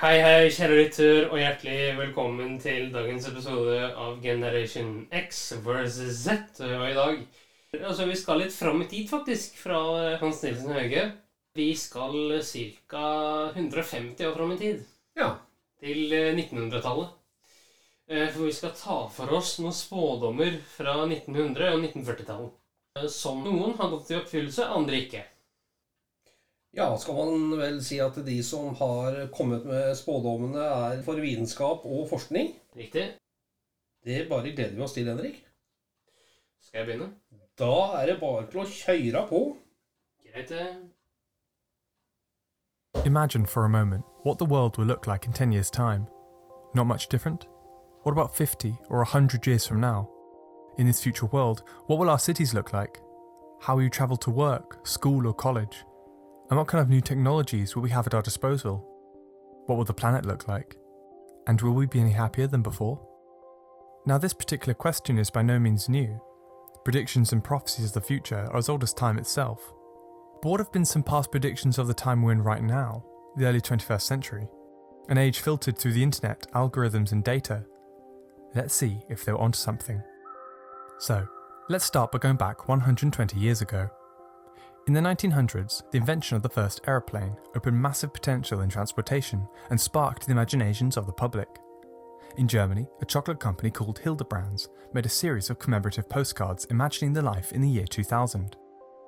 Hei, hei, kjære lytter, og hjertelig velkommen til dagens episode av Generation X versus Z. Og i dag Altså, vi skal litt fram i tid, faktisk, fra eh, Hans Nilsen Høge. Vi skal ca. 150 år fram i tid. Ja. Til eh, 1900-tallet. Eh, For vi skal ta for oss noen spådommer fra 1900- og 1940-tallet. Eh, Som noen har gått i oppfyllelse, andre ikke. Ja, skal man vel si at de som har kommet med spådommene, er for vitenskap og forskning? Riktig? Det bare gleder vi oss til, Henrik. Skal jeg begynne? Da er det bare til å kjøre på. Greit, det. Imagine for a moment what the world will look like in 10 years' time. Not much different? What about 50 or 100 years from now? In this future world, what will our cities look like? How will you travel to work, school, or college? And what kind of new technologies will we have at our disposal? What will the planet look like? And will we be any happier than before? Now, this particular question is by no means new. Predictions and prophecies of the future are as old as time itself. But what have been some past predictions of the time we're in right now, the early 21st century? An age filtered through the internet, algorithms, and data. Let's see if they're onto something. So, let's start by going back 120 years ago. In the 1900s, the invention of the first aeroplane opened massive potential in transportation and sparked the imaginations of the public. In Germany, a chocolate company called Hildebrands made a series of commemorative postcards imagining the life in the year 2000.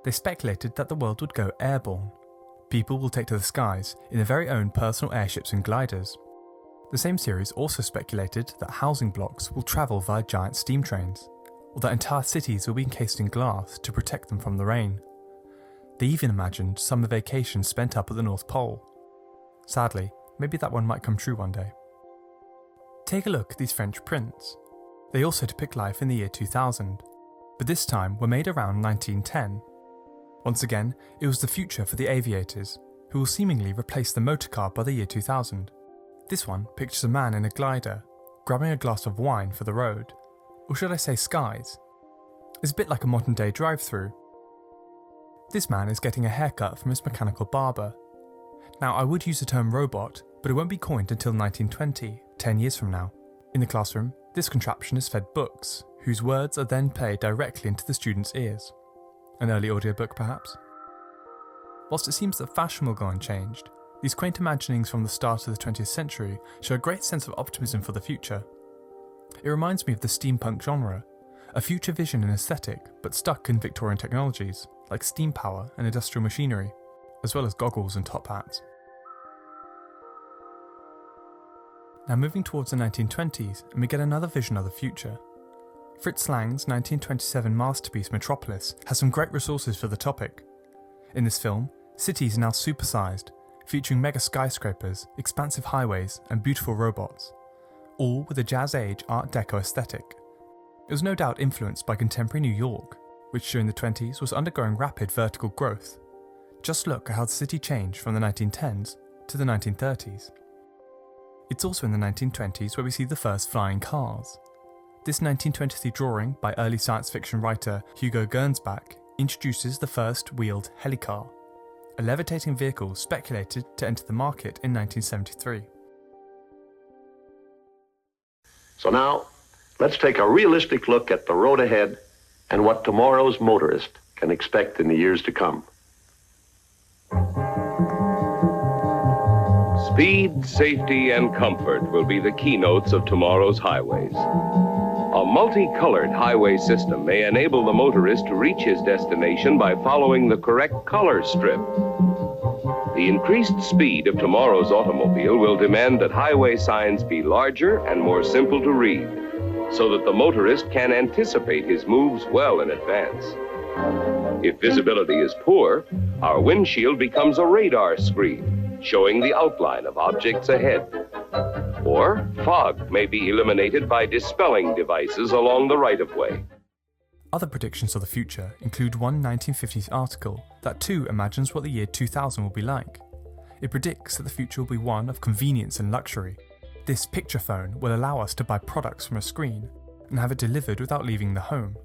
They speculated that the world would go airborne. People will take to the skies in their very own personal airships and gliders. The same series also speculated that housing blocks will travel via giant steam trains, or that entire cities will be encased in glass to protect them from the rain. They even imagined summer vacations spent up at the North Pole. Sadly, maybe that one might come true one day. Take a look at these French prints. They also depict life in the year 2000, but this time were made around 1910. Once again, it was the future for the aviators, who will seemingly replace the motorcar by the year 2000. This one pictures a man in a glider, grabbing a glass of wine for the road, or should I say skies? It's a bit like a modern day drive through. This man is getting a haircut from his mechanical barber. Now, I would use the term robot, but it won't be coined until 1920, 10 years from now. In the classroom, this contraption is fed books, whose words are then played directly into the students' ears. An early audiobook, perhaps? Whilst it seems that fashion will go unchanged, these quaint imaginings from the start of the 20th century show a great sense of optimism for the future. It reminds me of the steampunk genre, a future vision and aesthetic, but stuck in Victorian technologies, like steam power and industrial machinery, as well as goggles and top hats. Now, moving towards the 1920s, and we get another vision of the future. Fritz Lang's 1927 masterpiece Metropolis has some great resources for the topic. In this film, cities are now supersized, featuring mega skyscrapers, expansive highways, and beautiful robots, all with a Jazz Age Art Deco aesthetic. It was no doubt influenced by contemporary New York, which during the 20s was undergoing rapid vertical growth. Just look at how the city changed from the 1910s to the 1930s. It's also in the 1920s where we see the first flying cars. This 1923 drawing by early science fiction writer Hugo Gernsback introduces the first wheeled helicar, a levitating vehicle speculated to enter the market in 1973. So now, let's take a realistic look at the road ahead and what tomorrow's motorist can expect in the years to come. Speed, safety, and comfort will be the keynotes of tomorrow's highways. A multicolored highway system may enable the motorist to reach his destination by following the correct color strip. The increased speed of tomorrow's automobile will demand that highway signs be larger and more simple to read, so that the motorist can anticipate his moves well in advance. If visibility is poor, our windshield becomes a radar screen, showing the outline of objects ahead. Or fog may be eliminated by dispelling devices along the right of way. Other predictions of the future include one 1950s article that too imagines what the year 2000 will be like. It predicts that the future will be one of convenience and luxury. This picture phone will allow us to buy products from a screen and have it delivered without leaving the home.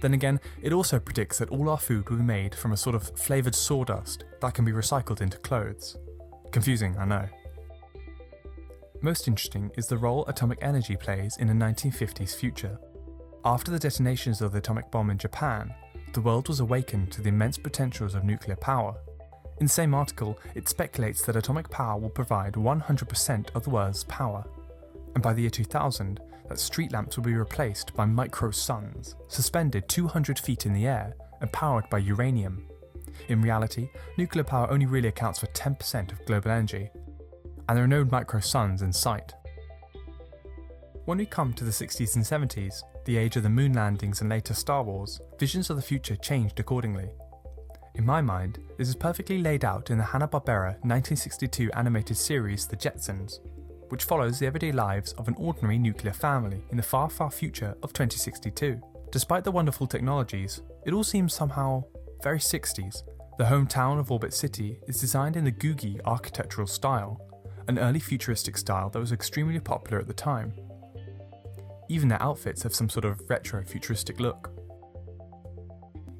Then again, it also predicts that all our food will be made from a sort of flavoured sawdust that can be recycled into clothes. Confusing, I know. Most interesting is the role atomic energy plays in a 1950s future. After the detonations of the atomic bomb in Japan, the world was awakened to the immense potentials of nuclear power. In the same article, it speculates that atomic power will provide 100% of the world's power. And by the year 2000, that street lamps will be replaced by micro suns, suspended 200 feet in the air and powered by uranium. In reality, nuclear power only really accounts for 10% of global energy, and there are no micro suns in sight. When we come to the 60s and 70s, the age of the moon landings and later Star Wars, visions of the future changed accordingly. In my mind, this is perfectly laid out in the Hanna-Barbera 1962 animated series The Jetsons, which follows the everyday lives of an ordinary nuclear family in the far, far future of 2062. Despite the wonderful technologies, it all seems somehow very 60s. The hometown of Orbit City is designed in the Googie architectural style, an early futuristic style that was extremely popular at the time. Even their outfits have some sort of retro futuristic look.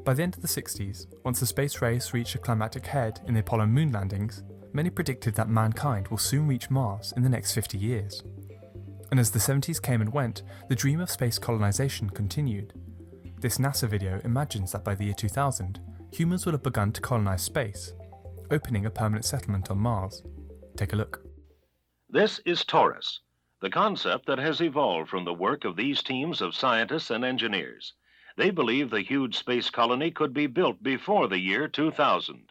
By the end of the 60s, once the space race reached a climactic head in the Apollo moon landings, many predicted that mankind will soon reach Mars in the next 50 years. And as the 70s came and went, the dream of space colonization continued. This NASA video imagines that by the year 2000, humans will have begun to colonize space, opening a permanent settlement on Mars. Take a look. This is Taurus, the concept that has evolved from the work of these teams of scientists and engineers. They believe the huge space colony could be built before the year 2000.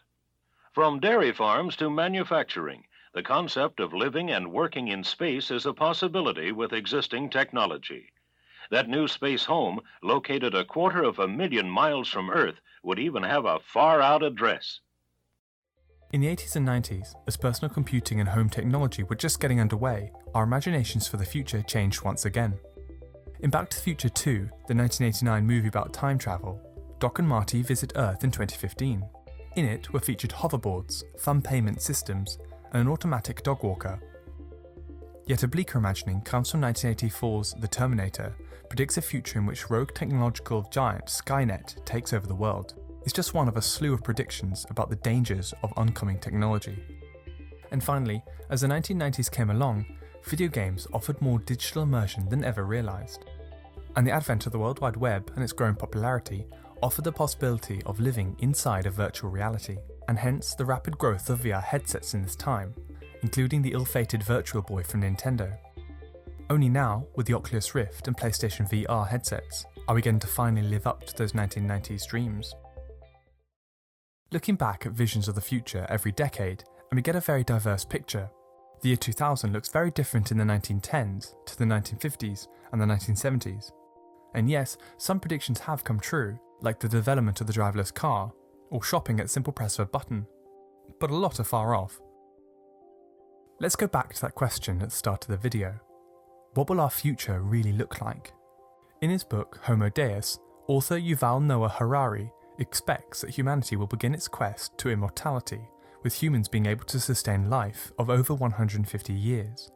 From dairy farms to manufacturing, the concept of living and working in space is a possibility with existing technology. That new space home, located a quarter of a million miles from Earth, would even have a far out address. In the 80s and 90s, as personal computing and home technology were just getting underway, our imaginations for the future changed once again. In Back to the Future 2, the 1989 movie about time travel, Doc and Marty visit Earth in 2015. In it were featured hoverboards, thumb payment systems, and an automatic dog walker. Yet a bleaker imagining comes from 1984's The Terminator, predicts a future in which rogue technological giant Skynet takes over the world. It's just one of a slew of predictions about the dangers of oncoming technology. And finally, as the 1990s came along, video games offered more digital immersion than ever realised and the advent of the World Wide Web and its growing popularity offered the possibility of living inside a virtual reality, and hence the rapid growth of VR headsets in this time, including the ill fated Virtual Boy from Nintendo. Only now, with the Oculus Rift and PlayStation VR headsets, are we going to finally live up to those 1990s dreams. Looking back at visions of the future every decade, and we get a very diverse picture. The year 2000 looks very different in the 1910s to the 1950s and the 1970s. And yes, some predictions have come true, like the development of the driverless car, or shopping at simple press of a button. But a lot are far off. Let's go back to that question at the start of the video. What will our future really look like? In his book Homo Deus, author Yuval Noah Harari expects that humanity will begin its quest to immortality, with humans being able to sustain life of over 150 years.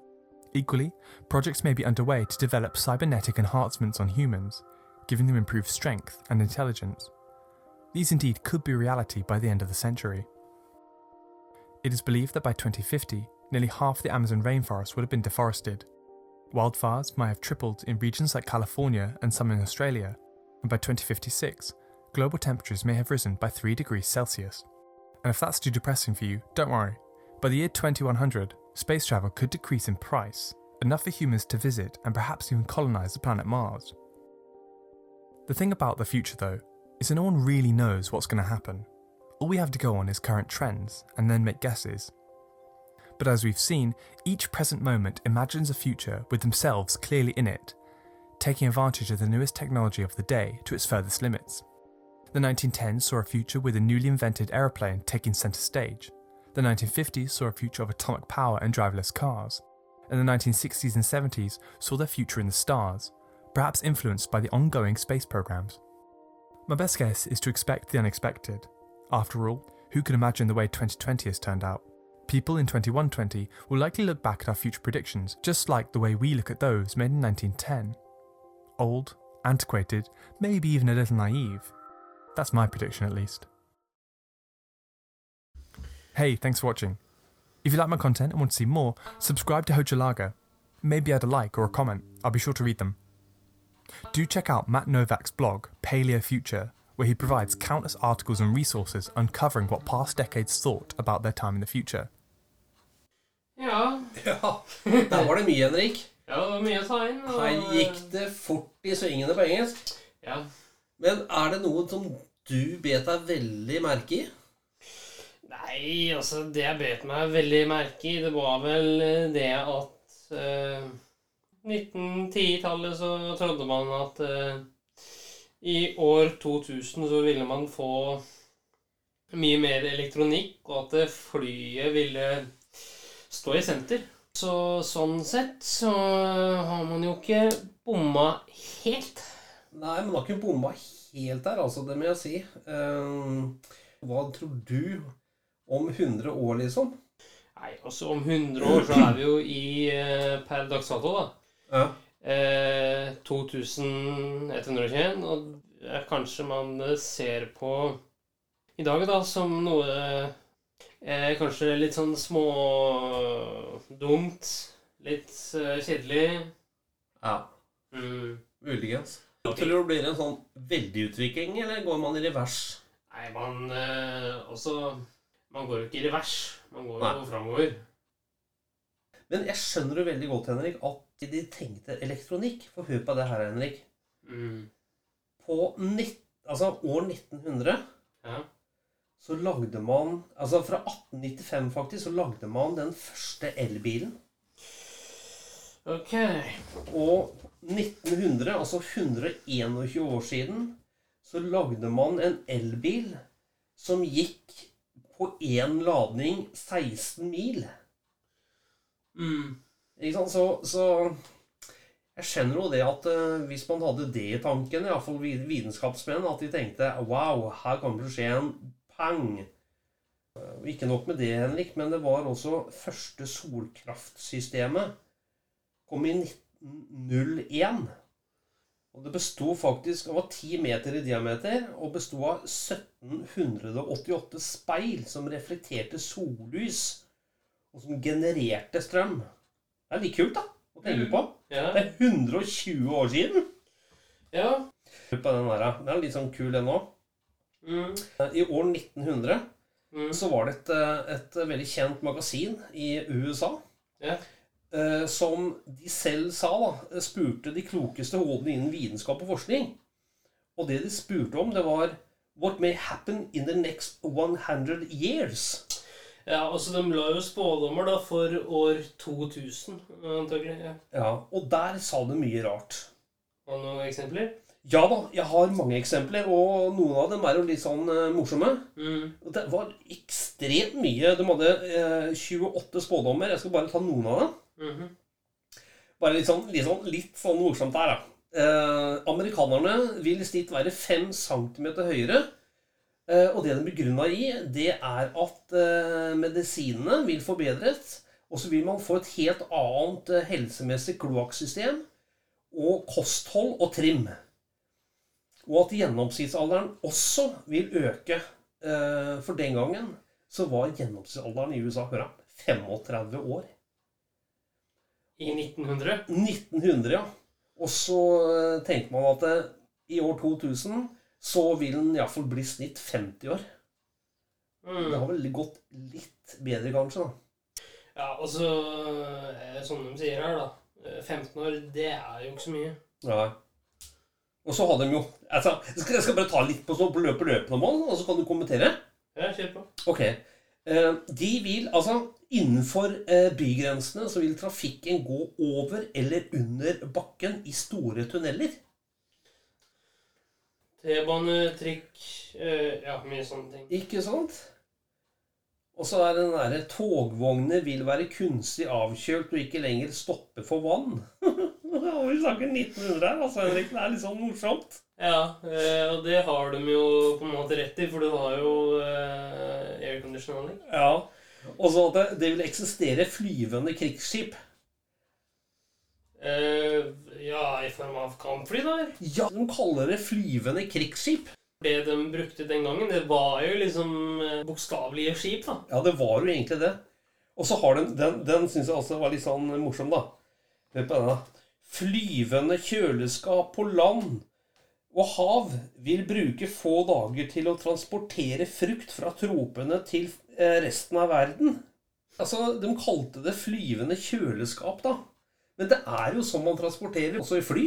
Equally, projects may be underway to develop cybernetic enhancements on humans, giving them improved strength and intelligence. These indeed could be reality by the end of the century. It is believed that by 2050, nearly half the Amazon rainforest would have been deforested. Wildfires might have tripled in regions like California and some in Australia, and by 2056, global temperatures may have risen by 3 degrees Celsius. And if that's too depressing for you, don't worry. By the year 2100, space travel could decrease in price, enough for humans to visit and perhaps even colonize the planet Mars. The thing about the future, though, is that no one really knows what's going to happen. All we have to go on is current trends and then make guesses. But as we've seen, each present moment imagines a future with themselves clearly in it, taking advantage of the newest technology of the day to its furthest limits. The 1910s saw a future with a newly invented aeroplane taking centre stage, the 1950s saw a future of atomic power and driverless cars, and the 1960s and 70s saw their future in the stars, perhaps influenced by the ongoing space programs. My best guess is to expect the unexpected. After all, who could imagine the way 2020 has turned out? People in 2120 will likely look back at our future predictions just like the way we look at those made in 1910. Old, antiquated, maybe even a little naive. That's my prediction at least. Hey, thanks for watching. If you like my content and want to see more, subscribe to Hochelaga. Maybe add a like or a comment, I'll be sure to read them. Do check out Matt Novak's blog, Paleo Future, where he provides countless articles and resources uncovering what past decades thought about their time in the future. Ja, Ja, der var det mye, Henrik. ja, det var mye å ta inn. og- Her gikk det fort i svingene på engelsk. Ja. Men er det noe som du bet deg veldig merke i? Nei, altså, det jeg bet meg veldig merke i, det var vel eh, det at eh, 1910-tallet så trodde man at eh, i år 2000 så ville man få mye mer elektronikk, og at eh, flyet ville stå i senter. Så sånn sett så har man jo ikke bomma helt. Nei, men har ikke bomma helt der, altså. Det må jeg si. Uh, hva tror du om 100 år, liksom? Nei, også om 100 år så er vi jo i eh, per dags dato, da. Ja. Eh, 2121, og kanskje man eh, ser på i dag da som noe eh, kanskje litt sånn smådumt, litt eh, kjedelig. ja. Mm. Muligens. Tror du det blir en sånn veldig utvikling, eller går man i revers? Nei, man eh, også Man går jo ikke i revers. Man går jo framover. Men jeg skjønner jo veldig godt, Henrik, at de tenkte elektronikk. For hør på det her, Henrik. Mm. På nitt, altså år 1900 Ja. så lagde man Altså fra 1895, faktisk, så lagde man den første elbilen. Ok. Og 1900, altså 121 år siden, så lagde man en elbil som gikk på én ladning 16 mil. Mm. Ikke sant? Så, så jeg skjønner jo det at uh, hvis man hadde det i tanken, iallfall vitenskapsmenn, at de tenkte wow, her kommer det å skje en pang. Uh, Ikke nok med det, Henrik, men det var også første solkraftsystemet. Kom i 1901. Og det besto faktisk av 10 meter i diameter og besto av 1788 speil som reflekterte sollys, og som genererte strøm. Det er litt kult, da, å tenke på. Ja. Det er 120 år siden. ja. På den der. Den er litt sånn kul ennå. Mm. I år 1900 Mm. så var det et, eh, et veldig kjent magasin i USA Ja. Eh, som de selv sa da, spurte de klokeste hodene innen vitenskap og forskning. Og det de spurte om, det var What may happen in the next 100 years? Ja, altså de la jo spådommer da for år 2000, antagelig. Ja. Ja, Og der sa de mye rart. Og noen eksempler? Ja da, jeg har mange eksempler, og noen av dem er jo litt sånn uh, morsomme. Mm. Det var ekstremt mye. De hadde uh, 28 spådommer. Jeg skal bare ta noen av dem. Mhm. Bare litt sånn, litt sånn, litt sånn morsomt der, da. Eh, amerikanerne vil i snitt være 5 cm høyere. Eh, og det de begrunna i, det er at eh, medisinene vil forbedres. Og så vil man få et helt annet eh, helsemessig kloakksystem og kosthold og trim. Og at gjennomsnittsalderen også vil øke. Eh, for den gangen så var gjennomsnittsalderen i USA 35 år. I 1900? 1900, ja. Og så eh, tenker man at det, i år 2000 så vil den iallfall bli snitt 50 år. Det Mm. har vel gått litt bedre, kanskje. da. Ja, og så eh, Som de sier her, da. eh, 15 år, det er jo ikke så mye. Ja. Og så hadde de jo altså, jeg, skal, bare ta litt på, på løpet mål, og så kan du kommentere. Ja, kjør på. Ok. Eh, de vil altså Innenfor eh, bygrensene så vil trafikken gå over eller under bakken i store tunneler. T-bane, trikk eh, Ja, mye sånne ting. Ikke sant? Og så er den derre Togvognene vil være kunstig avkjølt og ikke lenger stoppe for vann. det, vi snakker 1900 her, altså, Henrik. Det er litt sånn morsomt. Ja, eh, og det har de jo på en måte rett i, for du har jo aircondition-anlegg. Ja. Og så at det, det vil eksistere flyvende krigsskip. Eh, ja, i form av kampfly, da? Ja, de kaller det flyvende krigsskip. Det de brukte den gangen, det var jo liksom eh, bokstavelige skip, da. Ja, det var jo egentlig det. Og så har den Den, den syns jeg også var litt sånn morsom, da. Hør på denne. Flyvende kjøleskap på land og hav vil bruke få dager til å transportere frukt fra tropene til resten av verden. Altså, De kalte det flyvende kjøleskap, da. Men det er jo sånn man transporterer, også i fly.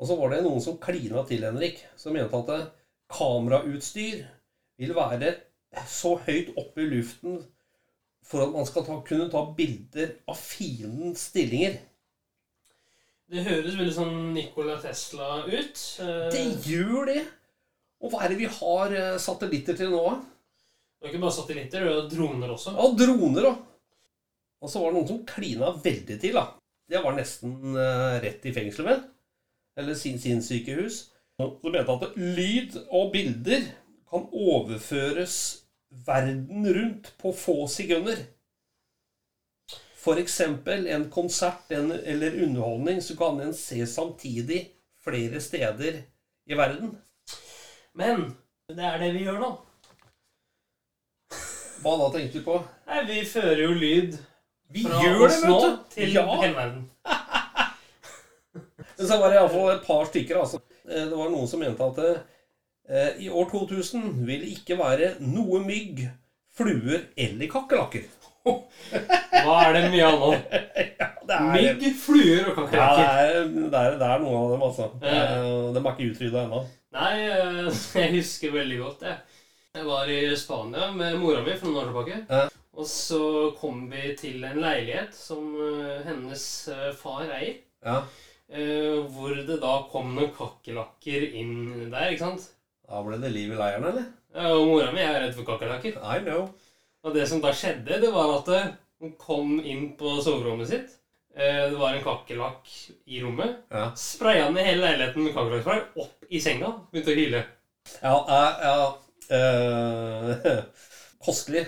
Og så var det noen som klina til, Henrik, som mente at eh, kamerautstyr vil være så høyt oppe i luften for at man skal ta, kunne ta bilder av fiendens stillinger. Det høres veldig sånn Nikola Tesla ut. Eh, Det gjør det! Og hva er det vi har eh, satellitter til nå? da? Det er ikke bare satellitter, det er droner også. Ja, droner, òg. Og så var det noen som klina veldig til, da. Det var nesten eh, rett i fengsel, med. Eller sin sykehus. De mente at lyd og bilder kan overføres verden rundt på få sekunder. Eksempel en konsert en, eller underholdning så kan en se samtidig flere steder i verden. Men det er det vi gjør nå. Hva da tenkte du på? Nei, vi fører jo lyd Vi fra gjør det, oss nå vet du! til Ja. hele verden. Men så var det iallfall et par stykker. Altså. Eh, Det var noen som mente at eh, i år 2000 vil det ikke være noe mygg, fluer eller kakerlakker. Hva er det mye nå? Det er, Mygg, fluer og ja, det kakerlakker. er, det er, det er noen av dem, altså. Ja. Eh, De er ikke utrydda ennå. Nei, eh, jeg husker veldig godt det. Jeg var i Spania med mora mi for noen år tilbake. Ja. Og så kom vi til en leilighet som eh, hennes eh, far eier. Ja. eh, Hvor det da kom noen kakerlakker inn der, ikke sant? Da ble det liv i leiren, eller? Ja, Og mora mi er redd for kakerlakker. I know. Og det som da skjedde, det var at hun kom inn på soverommet sitt. Det var en kakerlakk i rommet. Ja. Spraya ned hele leiligheten med kakerlakkspray. Opp i senga. Begynte å hyle. Ja, ja eh, Kostelig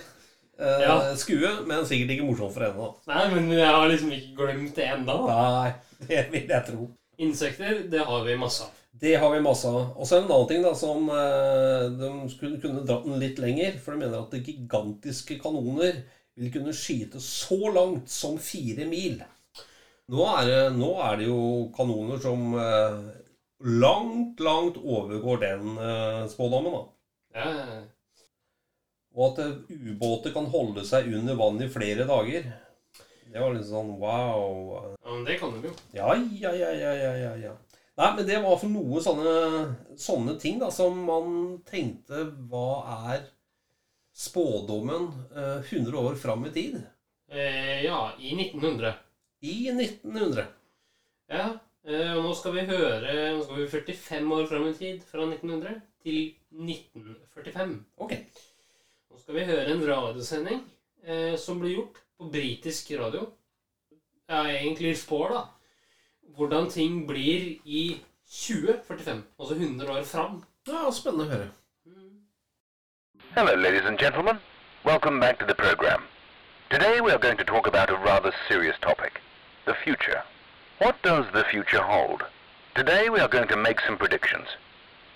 eh, Ja. skue, men sikkert ikke morsomt for henne. Nei, men jeg har liksom ikke glemt det ennå. Nei, det vil jeg tro. Insekter, det har vi masse av. Det har vi masse av. Og så er det en annen ting da, som eh, de skulle kunne dratt den litt lenger. For de mener at gigantiske kanoner vil kunne skyte så langt som fire mil. Nå er det, nå er det jo kanoner som eh, langt, langt overgår den eh, spådommen. da. Ja, Og at eh, ubåter kan holde seg under vann i flere dager. Det var litt sånn wow. ja, men det kan de jo. Ja, ja, ja, ja, ja, ja, ja. Nei, men det var for noe sånne, sånne ting da, som man tenkte Hva er spådommen eh, 100 år fram i tid? Eh, ja, i 1900. I 1900. Ja, eh, og nå skal vi høre Nå skal vi 45 år fram i tid, fra 1900 til 1945. Ok. Nå skal vi høre en radiosending eh, som ble gjort på britisk radio. Ja, egentlig spår, da. Hvordan ting blir i 2045. Altså 100 år fram. Ja, Spennende å høre. Hello, ladies and gentlemen. Welcome back to the program. Today we are going to talk about a rather serious topic the future. What does the future hold? Today we are going to make some predictions.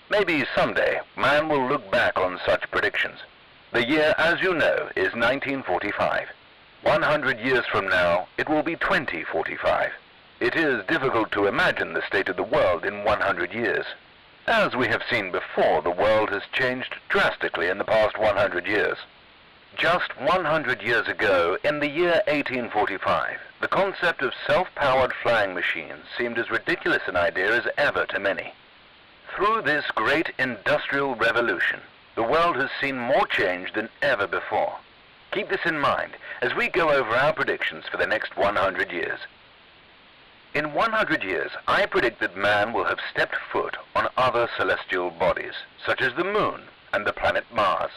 Maybe someday man will look back on such predictions. The year, as you know, is 1945. 100 years from now, it will be 2045. It is difficult to imagine the state of the world in 100 years. As we have seen before, the world has changed drastically in the past 100 years. Just 100 years ago, in the year 1845, the concept of self-powered flying machines seemed as ridiculous an idea as ever to many. Through this great industrial revolution, the world has seen more change than ever before. Keep this in mind as we go over our predictions for the next 100 years. In 100 years, I predict that man will have stepped foot on other celestial bodies, such as the moon and the planet Mars.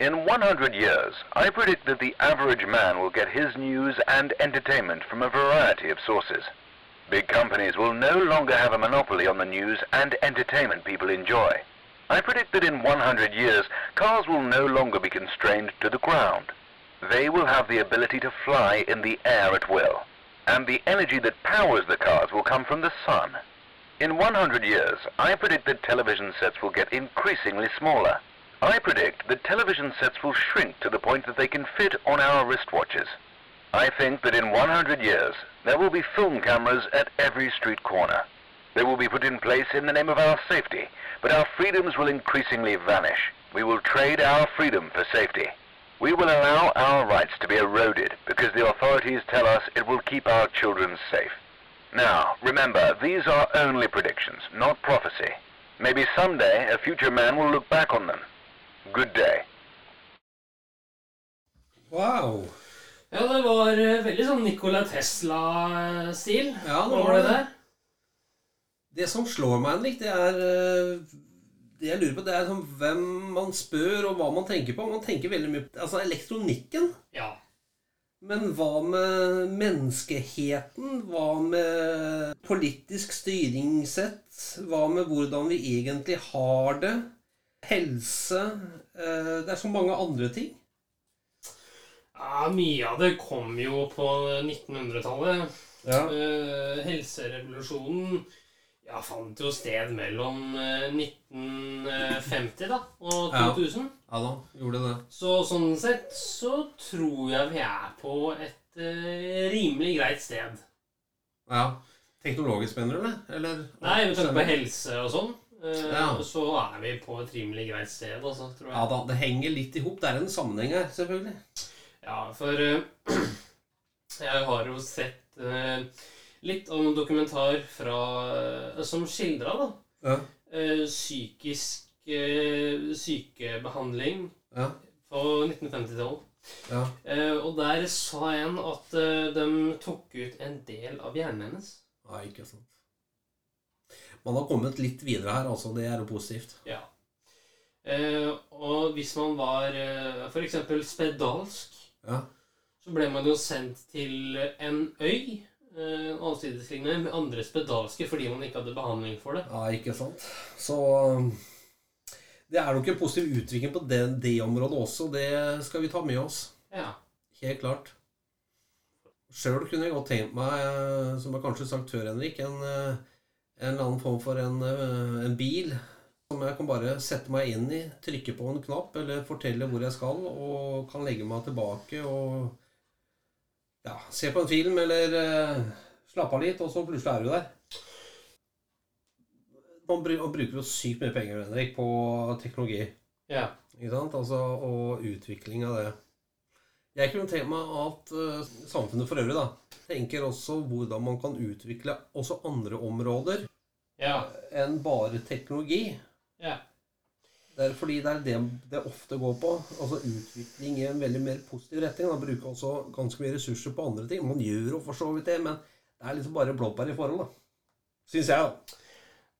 In 100 years, I predict that the average man will get his news and entertainment from a variety of sources. Big companies will no longer have a monopoly on the news and entertainment people enjoy. I predict that in 100 years, cars will no longer be constrained to the ground. They will have the ability to fly in the air at will. And the energy that powers the cars will come from the sun. In 100 years, I predict that television sets will get increasingly smaller. I predict that television sets will shrink to the point that they can fit on our wristwatches. I think that in 100 years, there will be film cameras at every street corner. They will be put in place in the name of our safety, but our freedoms will increasingly vanish. We will trade our freedom for safety. We will allow our rights to be eroded because the authorities tell us it will keep our children safe. Now, remember, these are only predictions, not prophecy. Maybe someday a future man will look back on them. Good day. Wow. Ja, det var eh, veldig sånn Nikola Tesla-stil. Ja, det var det? Det som slår meg, Henrik, det er eh, Det jeg lurer på, det er sånn hvem man spør, og hva man tenker på. Man tenker veldig mye på Altså elektronikken. Ja. Men hva med menneskeheten? Hva med politisk styringssett? Hva med hvordan vi egentlig har det? Helse? eh, Det er så mange andre ting. Ja, mye av det kom jo på 1900-tallet. Ja. Uh, helserevolusjonen ja, fant jo sted mellom eh, 1950 da, og 2000. Ja da, gjorde det. Så sånn sett så tror jeg vi er på et uh, rimelig greit sted. Ja. Teknologisk, mener du, eller? eller? Nei, med tanke på helse og sånn, Uh, Ja. så er vi på et rimelig greit sted, altså, tror jeg. Ja da, det henger litt i hop. Det er en sammenheng her, selvfølgelig. Ja, for eh, jeg har jo sett eh, litt om dokumentar fra, eh, som skildra da, Ja. psykisk eh, sykebehandling Ja. på 1950-tallet. ja. Og der sa en at de tok ut en del av hjernen hennes. Nei, ikke sant. Man har kommet litt videre her, altså. Det er jo positivt. Ja. Og hvis man var eh, f.eks. spedalsk, Ja. så ble man jo sendt til en øy eh, avsidesliggende med andre spedalske fordi man ikke hadde behandling for det. Ja, ikke sant. Så um, det er nok en positiv utvikling på det, det området også. Det skal vi ta med oss. Ja. Helt klart. Sjøl kunne jeg godt tenkt meg, eh, som jeg kanskje sagt før, Henrik, en, eh, en eller annen form for en, eh, en bil som jeg kan bare sette meg inn i, trykke på en knapp eller fortelle hvor jeg skal, og kan legge meg tilbake og ja, se på en film eller uh, slappe av litt, og så plutselig er du der. Man bruker jo sykt mye penger Henrik, på teknologi. ja. Ikke sant? Altså, og utvikling av det. Jeg kunne tenkt meg at uh, samfunnet for øvrig da, tenker også hvordan man kan utvikle også andre områder Ja. enn bare teknologi. Ja. Det er fordi det er det det ofte går på. Altså utvikling i en veldig mer positiv retning. Man bruker også ganske mye ressurser på andre ting. Man gjør jo for så vidt det, men det er liksom bare blåbær i forhold, da. Syns jeg, da.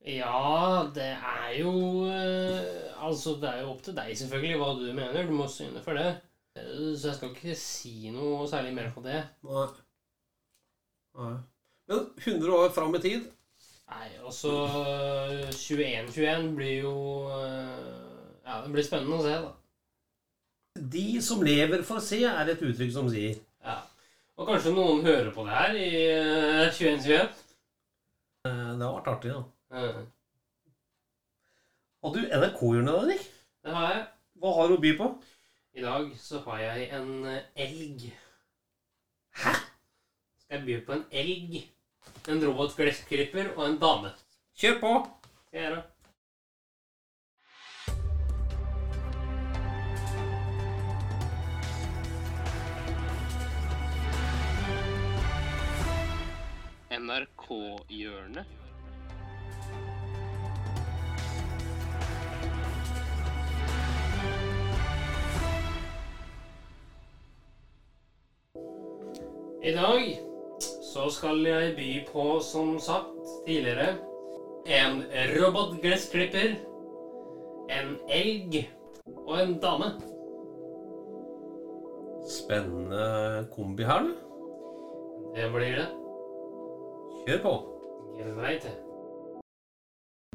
Ja, det er jo eh, Altså, det er jo opp til deg selvfølgelig hva du mener. Du må syne for det. Så jeg skal ikke si noe særlig mer på det. Nei. Nei. Men 100 år fram i tid Nei, altså 21-21 blir jo eh, Ja, det blir spennende å se, da. De som lever for å se, er et uttrykk som sier. Ja. Og kanskje noen hører på det her i eh, 21-21? Eh, Det har vært artig, da. Mm. Har du NRK-hjørnet, Henrik? Det har jeg. Hva har du å by på? I dag så har jeg en elg. Hæ? Skal jeg by på en elg, en robotgressklipper og en dame. Kjør på! Skal jeg gjøre. NRK-hjørnet. I dag så skal jeg by på, som sagt tidligere, en robotgressklipper, en elg og en dame. Spennende kombi her, du. Det blir det. Kjør på. Greit, det.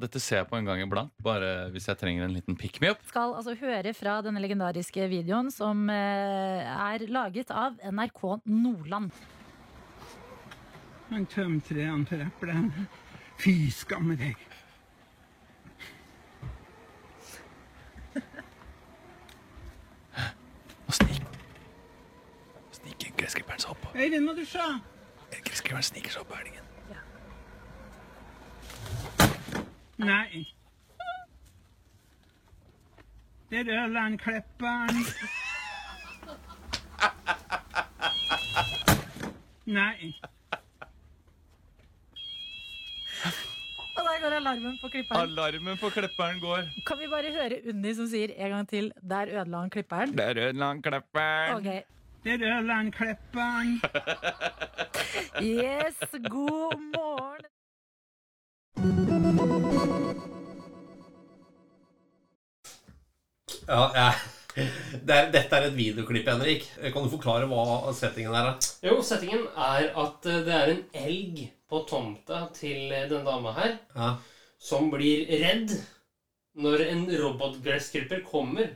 Dette ser jeg på en gang iblant, bare hvis jeg trenger en liten pick me up. Skal altså høre fra denne legendariske videoen som eh, er laget av NRK Nordland. Han tømte trærne for epler. Fy skamme deg. Nå snik... Sniker gressklipperen seg opp. Øyvind, må du se. Gressklipperen sniker seg opp på Ja. Nei. Det han klipperen. Nei. Og alarmen på klipperen. Alarmen på klipperen går. Kan vi bare høre Unni som sier en gang til 'der ødela han klipperen'? Det er Okay. Der Det er klipperen. Yes, god morgen. Ja, ja. Det er, dette er et videoklipp, Henrik. Kan du forklare hva settingen er? Jo, settingen er at eh, det er en elg på tomta til den denne dama her Ja. som blir redd når en robotgressklipper kommer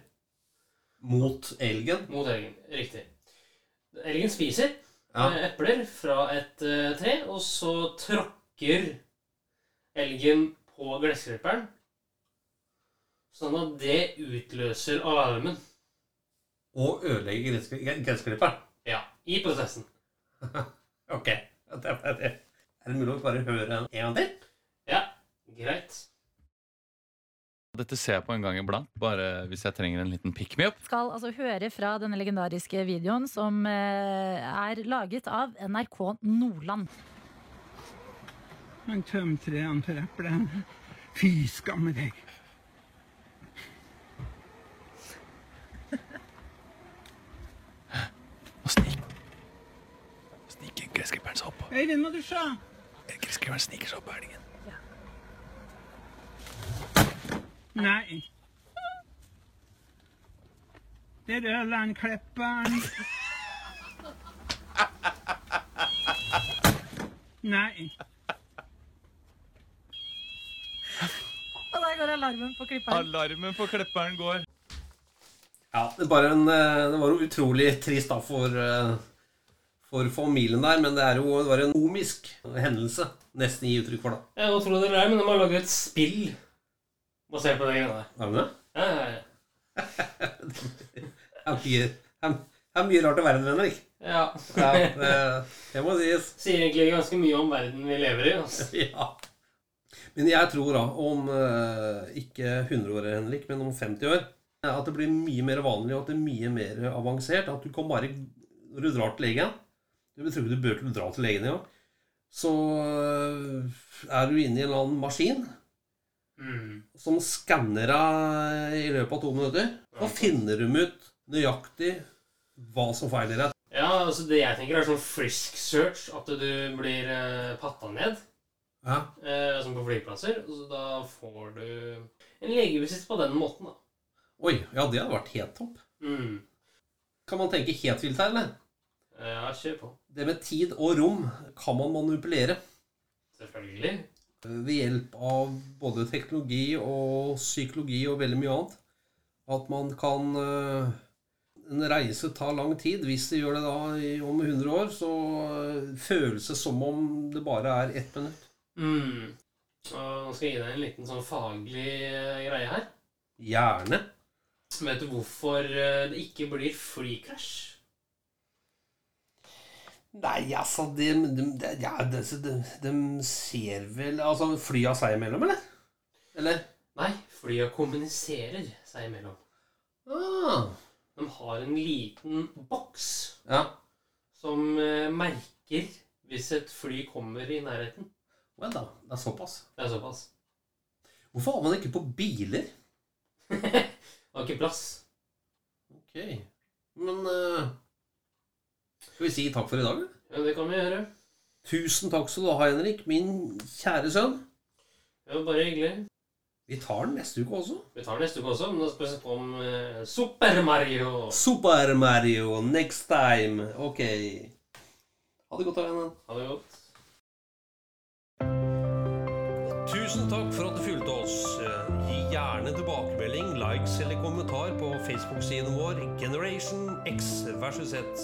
Mot elgen? mot elgen. Riktig. Elgen spiser Ja. eh, epler fra et uh, tre, og så tråkker elgen på gressklipperen. Sånn at det utløser alarmen. Og ødelegger gresskli- gressklipperen? Ja, i prosessen. Ok. Det var det. Er det mulig å bare høre en gang til? Ja, greit. Dette ser jeg på en gang iblant, bare hvis jeg trenger en liten pick me up. Skal altså høre fra denne legendariske videoen som eh, er laget av NRK Nordland. Han tømte trærne for epler. Fy skamme deg. Nå snik... Sniker gressklipperen seg opp. Øyvind, må du se. Gressklipperen sniker seg opp elgen. Nei. Det er Ørlandklipperen. Nei. Og der går alarmen på klipperen. Alarmen på klipperen går. Ja, det, bare en, eh, det var jo utrolig trist da for, eh, for familien der, men det, er jo, det var en komisk hendelse. Nesten gi uttrykk for, det Jeg tror det er, men de har laget et spill basert på det greiene der. Er de det? Ja, ja, ja. Det er mye, det er- er mye rart i verden, Henrik. ja. Ja, det, det må sies. Sier egentlig ganske mye om verden vi lever i. Altså. Ja. Men jeg tror da, om eh, ikke 100 år, Henrik, men om 50 år, at det blir mye mer vanlig og at det er mye mer avansert. At du kan bare Når du drar til legen Du tror ikke du bør til dra til legen engang. Så eh, er du inne i en eller annen maskin Mm. som skanner deg i løpet av to minutter. Da finner de ut nøyaktig hva som feiler deg. Ja, altså Det jeg tenker, er sånn frisk search. At du blir eh, patta ned. Ja. Eh, som på flyplasser. Og så da får du en legevisitt på den måten, da. Oi, ja, det hadde vært helt topp. Mm. Kan man tenke helt vilt her, eller? Ja, kjør på. Det med tid og rom kan man manipulere Selvfølgelig. ved hjelp av både teknologi og psykologi og veldig mye annet. At man kan eh, En reise tar lang tid. Hvis det gjør det da om 100 år, så eh, føles det som om det bare er ett minutt. Mm. Og nå skal jeg gi deg en liten sånn faglig eh, greie her. Gjerne. Vet du hvorfor eh, det ikke blir flykrasj? Nei, altså De, de, de, ja, de, de, ser vel Altså flya seg imellom, eller? Eller? Nei, flya kommuniserer seg imellom. Ah, De har en liten boks ja. som eh, merker hvis et fly kommer i nærheten. Vel da. Det er såpass. Det er såpass. Hvorfor har man ikke på biler? Det har ikke plass. Ok. Men eh, Skal vi si takk for i dag. Ja, det kan vi gjøre. Tusen takk skal du ha, Henrik, min kjære sønn. Det var bare hyggelig. Vi tar den neste uke også. Vi tar den neste uke også, men da skal vi snakke om eh, Super Mario. Super Mario next time. Ok. Ha det godt, da. Ha det godt. Tusen takk for at du fulgte oss. Gi gjerne tilbakemelding, likes eller kommentar på Facebook-siden vår Generation X versus Z.